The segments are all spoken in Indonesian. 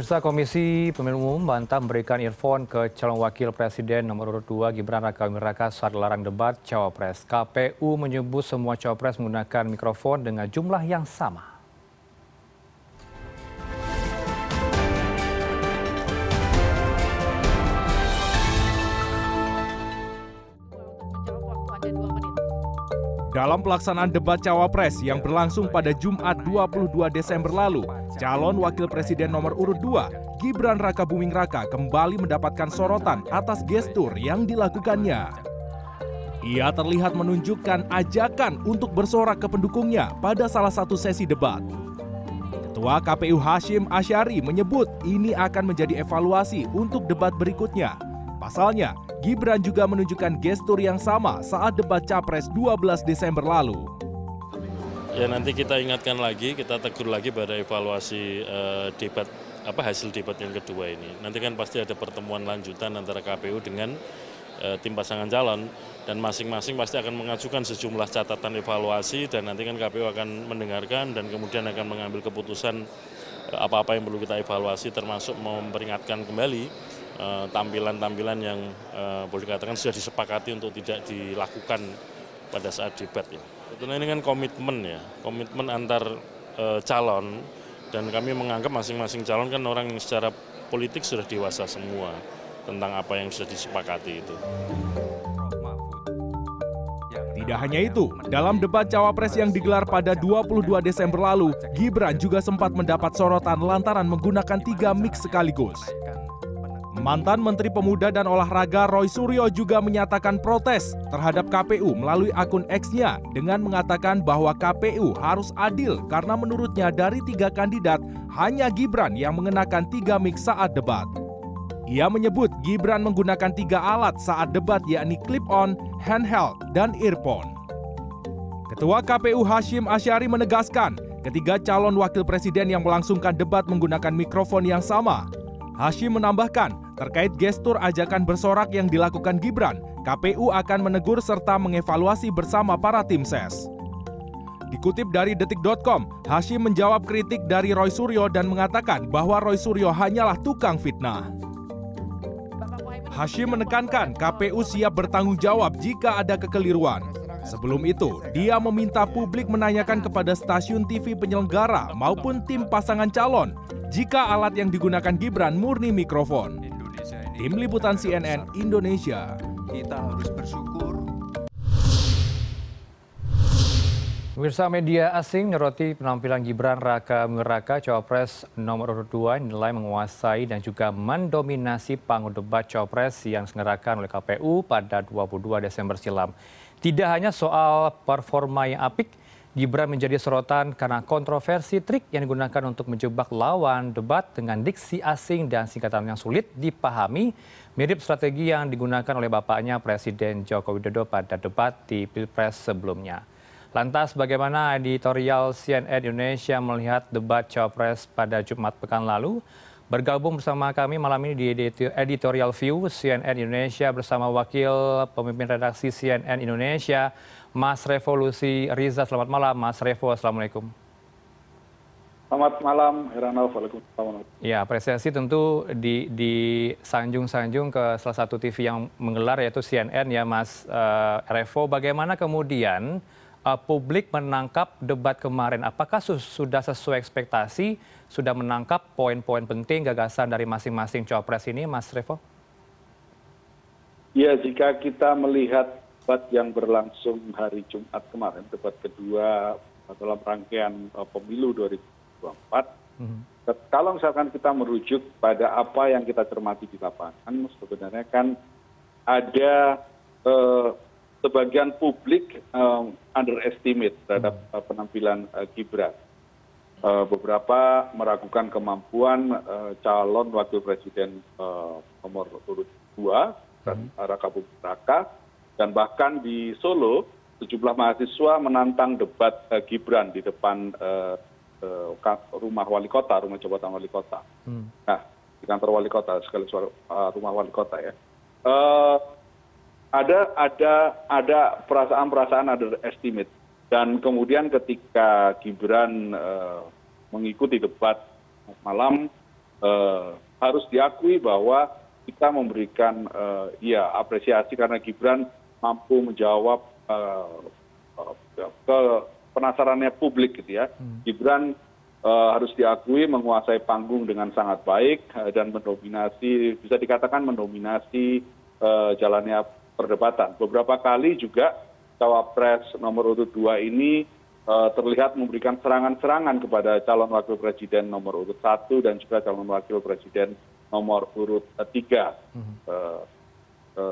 Pemirsa Komisi Pemilihan Umum bantah memberikan earphone ke calon wakil presiden nomor urut 2 Gibran Raka Raka saat larang debat cawapres. KPU menyebut semua cawapres menggunakan mikrofon dengan jumlah yang sama. Dalam pelaksanaan debat cawapres yang berlangsung pada Jumat 22 Desember lalu, calon wakil presiden nomor urut 2, Gibran Raka Buming Raka kembali mendapatkan sorotan atas gestur yang dilakukannya. Ia terlihat menunjukkan ajakan untuk bersorak ke pendukungnya pada salah satu sesi debat. Ketua KPU Hashim Asyari menyebut ini akan menjadi evaluasi untuk debat berikutnya. Pasalnya, Gibran juga menunjukkan gestur yang sama saat debat Capres 12 Desember lalu. Ya nanti kita ingatkan lagi, kita tegur lagi pada evaluasi uh, debat apa hasil debat yang kedua ini. Nanti kan pasti ada pertemuan lanjutan antara KPU dengan uh, tim pasangan calon dan masing-masing pasti akan mengajukan sejumlah catatan evaluasi dan nanti kan KPU akan mendengarkan dan kemudian akan mengambil keputusan eh, apa-apa yang perlu kita evaluasi termasuk memperingatkan kembali tampilan-tampilan yang uh, boleh dikatakan sudah disepakati untuk tidak dilakukan pada saat debat ya. Tentunya ini kan komitmen ya, komitmen antar uh, calon dan kami menganggap masing-masing calon kan orang yang secara politik sudah dewasa semua tentang apa yang sudah disepakati itu. Tidak hanya itu, dalam debat cawapres yang digelar pada 22 Desember lalu, Gibran juga sempat mendapat sorotan lantaran menggunakan tiga mic sekaligus. Mantan Menteri Pemuda dan Olahraga Roy Suryo juga menyatakan protes terhadap KPU melalui akun X-nya dengan mengatakan bahwa KPU harus adil karena menurutnya dari tiga kandidat hanya Gibran yang mengenakan tiga mic saat debat. Ia menyebut Gibran menggunakan tiga alat saat debat yakni clip-on, handheld, dan earphone. Ketua KPU Hashim Asyari menegaskan ketiga calon wakil presiden yang melangsungkan debat menggunakan mikrofon yang sama. Hashim menambahkan Terkait gestur ajakan bersorak yang dilakukan Gibran, KPU akan menegur serta mengevaluasi bersama para tim ses. Dikutip dari detik.com, Hashim menjawab kritik dari Roy Suryo dan mengatakan bahwa Roy Suryo hanyalah tukang fitnah. Hashim menekankan KPU siap bertanggung jawab jika ada kekeliruan. Sebelum itu, dia meminta publik menanyakan kepada stasiun TV penyelenggara maupun tim pasangan calon jika alat yang digunakan Gibran murni mikrofon. Tim Liputan CNN Indonesia. Kita harus bersyukur. Pemirsa media asing nyoroti penampilan Gibran Raka Buming Cawapres nomor urut 2 nilai menguasai dan juga mendominasi panggung debat Cawapres yang diselenggarakan oleh KPU pada 22 Desember silam. Tidak hanya soal performa yang apik, Gibran menjadi sorotan karena kontroversi trik yang digunakan untuk menjebak lawan debat dengan diksi asing dan singkatan yang sulit dipahami, mirip strategi yang digunakan oleh bapaknya Presiden Joko Widodo pada debat di Pilpres sebelumnya. Lantas bagaimana editorial CNN Indonesia melihat debat Cawapres pada Jumat pekan lalu? Bergabung bersama kami malam ini di Editorial View CNN Indonesia bersama Wakil Pemimpin Redaksi CNN Indonesia, Mas Revolusi Riza. Selamat malam, Mas Revo. Assalamualaikum. Selamat malam, Heranov. Waalaikumsalam. Ya, apresiasi tentu di, di sanjung-sanjung ke salah satu TV yang menggelar yaitu CNN ya, Mas uh, Revo. Bagaimana kemudian uh, publik menangkap debat kemarin? Apakah su sudah sesuai ekspektasi, sudah menangkap poin-poin penting gagasan dari masing-masing cawapres ini, Mas Revo? Ya, jika kita melihat debat yang berlangsung hari Jumat kemarin, debat kedua dalam rangkaian uh, pemilu 2024. Hmm. Kalau misalkan kita merujuk pada apa yang kita cermati di lapangan, sebenarnya kan ada uh, sebagian publik um, underestimate terhadap hmm. uh, penampilan uh, Gibran. Beberapa meragukan kemampuan calon wakil presiden nomor urut dua, hmm. Raka Buming Raka, dan bahkan di solo sejumlah mahasiswa menantang debat eh, gibran di depan eh, eh, rumah wali kota rumah jabatan wali kota hmm. nah di kantor wali kota sekali rumah wali kota ya ada ada ada perasaan perasaan ada estimate. Dan kemudian ketika gibran mengikuti debat malam harus diakui bahwa kita memberikan ya apresiasi karena gibran mampu menjawab ke penasarannya publik gitu ya. Gibran harus diakui menguasai panggung dengan sangat baik dan mendominasi bisa dikatakan mendominasi jalannya perdebatan. Beberapa kali juga cawapres nomor urut dua ini terlihat memberikan serangan-serangan kepada calon wakil presiden nomor urut satu dan juga calon wakil presiden nomor urut tiga.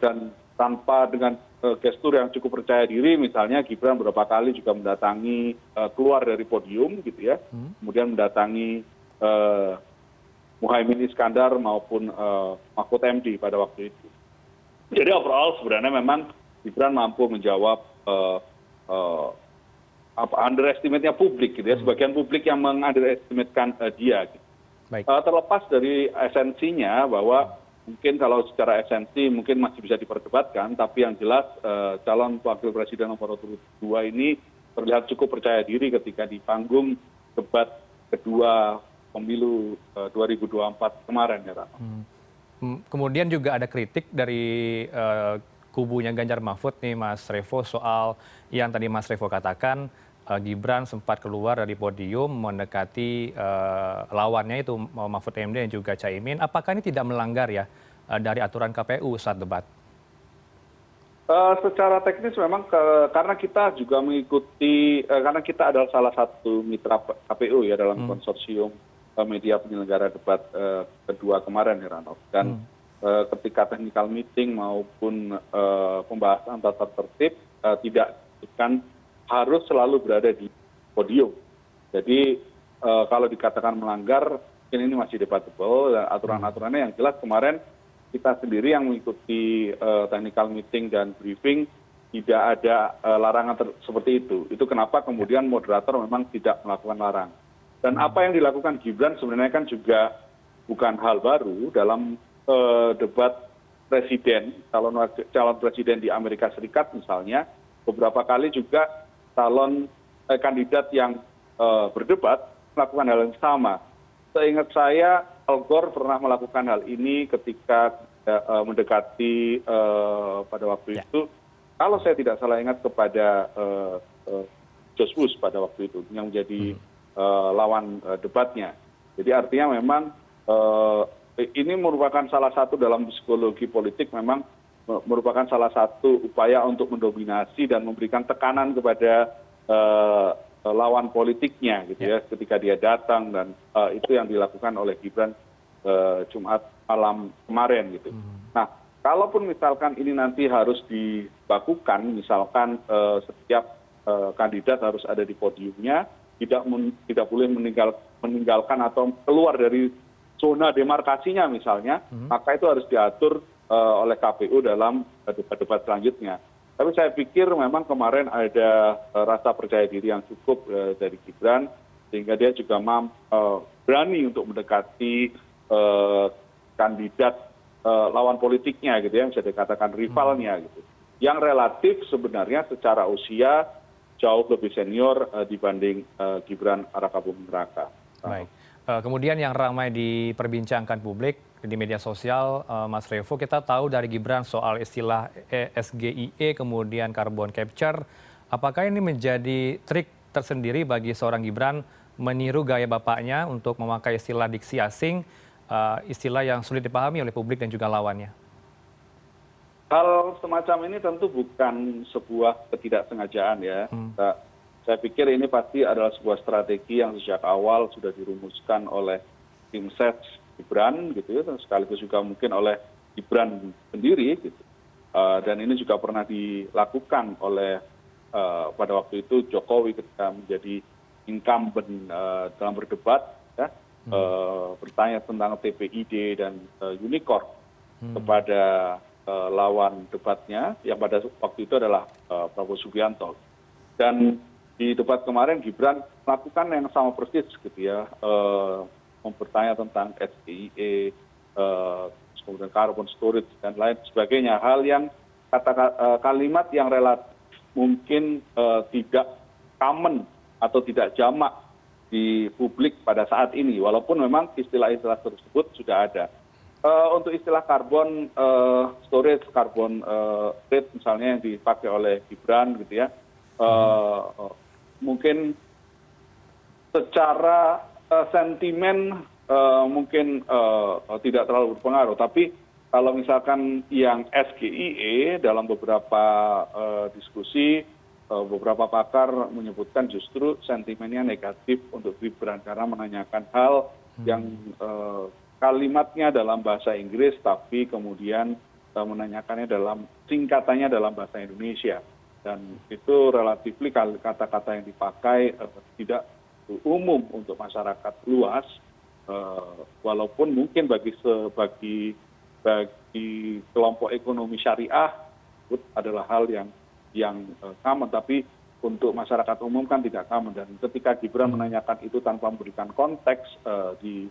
Dan tanpa dengan gestur yang cukup percaya diri misalnya gibran beberapa kali juga mendatangi keluar dari podium gitu ya. Kemudian mendatangi muhaymin iskandar maupun mahfud md pada waktu itu jadi overall sebenarnya memang gibran mampu menjawab underestimate nya publik gitu ya. Sebagian publik yang mengunderestimatekan dia gitu. Terlepas dari esensinya bahwa mungkin kalau secara esensi mungkin masih bisa diperdebatkan tapi yang jelas calon wakil presiden nomor urut dua ini terlihat cukup percaya diri ketika di panggung debat kedua pemilu dua ribu dua puluh empat kemarin ya Rano. Kemudian juga ada kritik dari kubunya Ganjar Mahfud nih Mas Revo soal yang tadi Mas Revo katakan Gibran sempat keluar dari podium mendekati lawannya itu Mahfud MD dan juga Caimin. Apakah ini tidak melanggar ya dari aturan KPU saat debat? Secara teknis memang karena kita juga mengikuti karena kita adalah salah satu mitra KPU ya dalam konsorsium media penyelenggara debat kedua kemarin Heranov dan ketika technical meeting maupun pembahasan tata tertib tidak kan harus selalu berada di podium. Jadi kalau dikatakan melanggar, mungkin ini masih debatable. Aturan-aturannya yang jelas kemarin kita sendiri yang mengikuti technical meeting dan briefing tidak ada larangan seperti itu. Itu kenapa kemudian moderator memang tidak melakukan larang. Dan apa yang dilakukan Gibran sebenarnya kan juga bukan hal baru dalam debat presiden, calon calon presiden di Amerika Serikat misalnya, beberapa kali juga calon kandidat yang berdebat melakukan hal yang sama. Seingat saya, Al Gore pernah melakukan hal ini ketika mendekati pada waktu itu, kalau saya tidak salah ingat kepada Josh Bush pada waktu itu, yang menjadi lawan debatnya. Jadi artinya memang ini merupakan salah satu dalam psikologi politik memang merupakan salah satu upaya untuk mendominasi dan memberikan tekanan kepada lawan politiknya gitu ya ketika dia datang dan itu yang dilakukan oleh Gibran Jumat malam kemarin gitu. Nah, kalaupun misalkan ini nanti harus dibakukan, misalkan setiap kandidat harus ada di podiumnya, tidak tidak boleh meninggal, meninggalkan atau keluar dari zona demarkasinya misalnya, maka itu harus diatur oleh kpu dalam debat debat selanjutnya. Tapi saya pikir memang kemarin ada rasa percaya diri yang cukup dari gibran sehingga dia juga berani untuk mendekati kandidat lawan politiknya gitu ya bisa dikatakan rivalnya gitu. Yang relatif sebenarnya secara usia jauh lebih senior dibanding Gibran Raka Buming Raka. Baik. Kemudian yang ramai diperbincangkan publik di media sosial, Mas Revo, kita tahu dari Gibran soal istilah SGIE, kemudian carbon capture. Apakah ini menjadi trik tersendiri bagi seorang Gibran meniru gaya bapaknya untuk memakai istilah diksi asing, istilah yang sulit dipahami oleh publik dan juga lawannya? Hal semacam ini tentu bukan sebuah ketidaksengajaan ya. Hmm. Saya pikir ini pasti adalah sebuah strategi yang sejak awal sudah dirumuskan oleh tim ses gibran gitu ya sekaligus juga mungkin oleh gibran sendiri gitu. Dan ini juga pernah dilakukan oleh pada waktu itu jokowi ketika menjadi incumbent dalam berdebat ya bertanya tentang tpid dan unicorn kepada lawan debatnya yang pada waktu itu adalah prabowo subianto. Dan di debat kemarin gibran melakukan yang sama persis gitu ya mempertanya tentang SDIE kemudian carbon storage dan lain sebagainya. Hal yang kata kalimat yang relatif mungkin tidak common atau tidak jamak di publik pada saat ini. Walaupun memang istilah istilah tersebut sudah ada untuk istilah karbon storage karbon rate misalnya yang dipakai oleh gibran gitu ya. Mungkin secara sentimen mungkin tidak terlalu berpengaruh. Tapi kalau misalkan yang sgie dalam beberapa diskusi beberapa pakar menyebutkan justru sentimennya negatif untuk gibran karena menanyakan hal yang kalimatnya dalam bahasa inggris tapi kemudian menanyakannya dalam singkatannya dalam bahasa indonesia. Dan itu relatif kata kata yang dipakai tidak umum untuk masyarakat luas walaupun mungkin bagi bagi bagi kelompok ekonomi syariah itu adalah hal yang yang common. Tapi untuk masyarakat umum kan tidak common. Dan ketika gibran menanyakan itu tanpa memberikan konteks di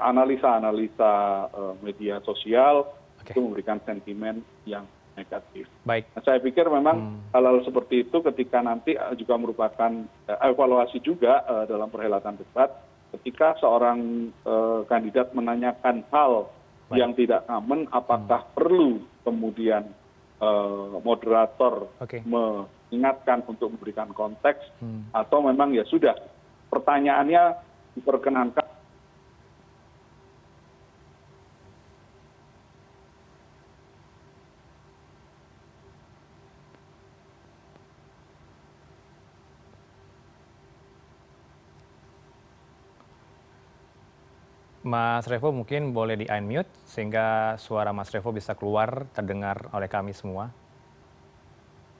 analisa analisa media sosial itu memberikan sentimen yang negatif. Baik. Nah, saya pikir memang hal-hal seperti itu ketika nanti juga merupakan evaluasi juga dalam perhelatan debat ketika seorang kandidat menanyakan hal yang tidak common apakah perlu kemudian moderator mengingatkan untuk memberikan konteks atau memang ya sudah pertanyaannya diperkenankan Mas Revo mungkin boleh di unmute sehingga suara Mas Revo bisa keluar terdengar oleh kami semua.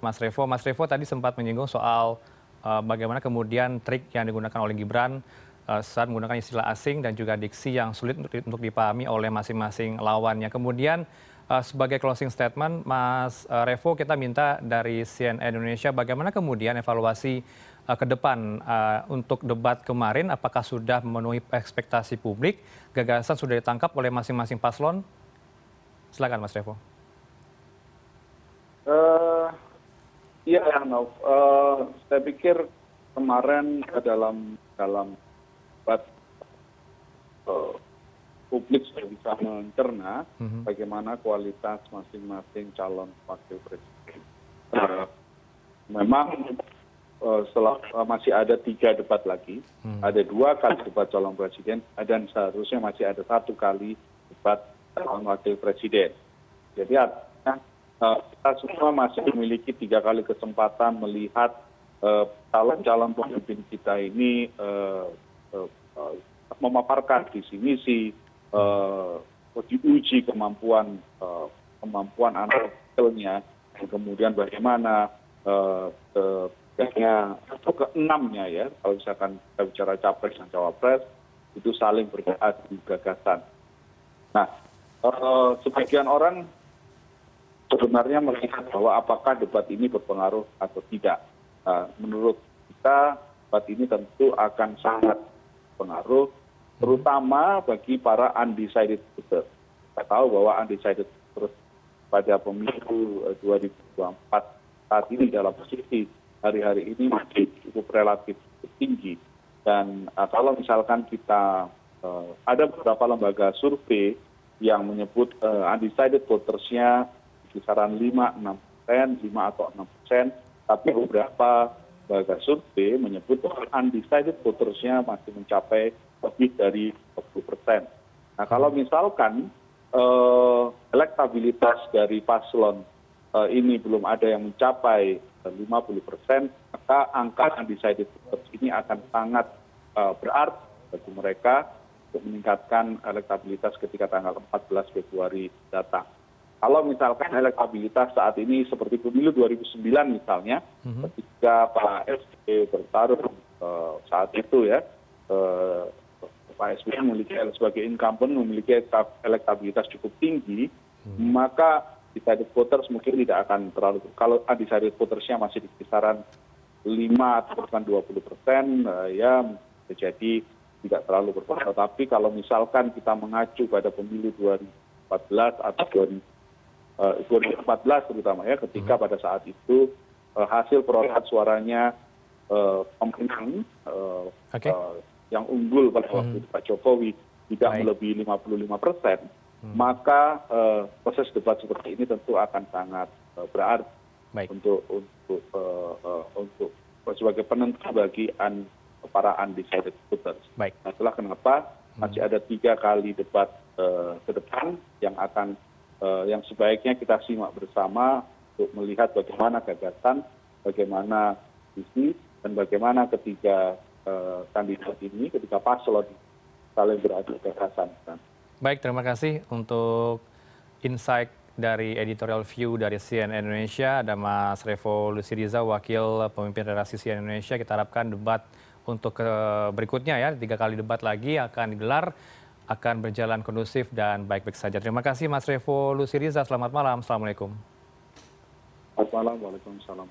Mas Revo, Mas Revo tadi sempat menyinggung soal uh, bagaimana kemudian trik yang digunakan oleh Gibran uh, saat menggunakan istilah asing dan juga diksi yang sulit untuk, untuk dipahami oleh masing-masing lawannya. Kemudian uh, sebagai closing statement, Mas Revo kita minta dari CNN Indonesia bagaimana kemudian evaluasi ke depan untuk debat kemarin apakah sudah memenuhi ekspektasi publik? Gagasan sudah ditangkap oleh masing-masing paslon. Silakan mas revo. Iya Arnav saya pikir kemarin dalam dalam debat publik sudah bisa mencerna bagaimana kualitas masing-masing calon wakil presiden. Memang setelah masih ada tiga debat lagi. Ada dua kali debat calon presiden dan seharusnya masih ada satu kali debat calon wakil presiden. Jadi artinya kita semua masih memiliki tiga kali kesempatan melihat calon calon pemimpin kita ini memaparkan visi misi diuji kemampuan kemampuan dan kemudian bagaimana atau keenamnya ya kalau misalkan kita bicara capres dan cawapres itu saling beradu gagasan. Nah, sebagian orang sebenarnya melihat bahwa apakah debat ini berpengaruh atau tidak. menurut kita debat ini tentu akan sangat pengaruh, terutama bagi para undecided voter. Kita tahu bahwa undecided voter pada pemilu 2024 saat ini dalam posisi hari-hari ini masih cukup relatif tinggi. Dan kalau misalkan kita ada beberapa lembaga survei yang menyebut undecided votersnya kisaran 5, 6 persen, 5 atau 6 persen, tapi beberapa lembaga survei menyebut bahwa undecided votersnya masih mencapai lebih dari 20 persen. Nah kalau misalkan elektabilitas dari paslon ini belum ada yang mencapai lima puluh persen maka angka undecided voters ini akan sangat berarti bagi mereka untuk meningkatkan elektabilitas ketika tanggal 14 Februari datang. Kalau misalkan elektabilitas saat ini seperti pemilu 2009 misalnya, ketika Pak SBY bertarung saat itu ya, Pak SBY memiliki sebagai incumbent memiliki elektabilitas cukup tinggi, maka undecided voters mungkin tidak akan terlalu kalau undecided votersnya masih di kisaran lima atau bahkan dua puluh persen ya jadi tidak terlalu berpengaruh. Tapi kalau misalkan kita mengacu pada pemilu 2014 atau 2014 terutama ya ketika pada saat itu hasil perolehan suaranya eh, pemenang eh, eh, yang unggul pada waktu itu Pak Jokowi tidak melebihi 55 persen, maka eh, proses debat seperti ini tentu akan sangat eh, berarti Baik. untuk untuk eh, untuk sebagai penentu bagi para undecided voters. Baik. Nah, itulah kenapa masih ada tiga kali debat ke depan yang akan yang sebaiknya kita simak bersama untuk melihat bagaimana gagasan, bagaimana visi, dan bagaimana ketiga kandidat ini, ketiga paslon saling beradu gagasan. Baik, terima kasih untuk insight dari editorial view dari CNN Indonesia. Ada Mas Revo Lusiriza, Wakil Pemimpin Redaksi CNN Indonesia. Kita harapkan debat untuk ke berikutnya ya, tiga kali debat lagi akan digelar, akan berjalan kondusif dan baik-baik saja. Terima kasih Mas Revo Lusiriza, selamat malam. Assalamualaikum. Selamat malam, Waalaikumsalam.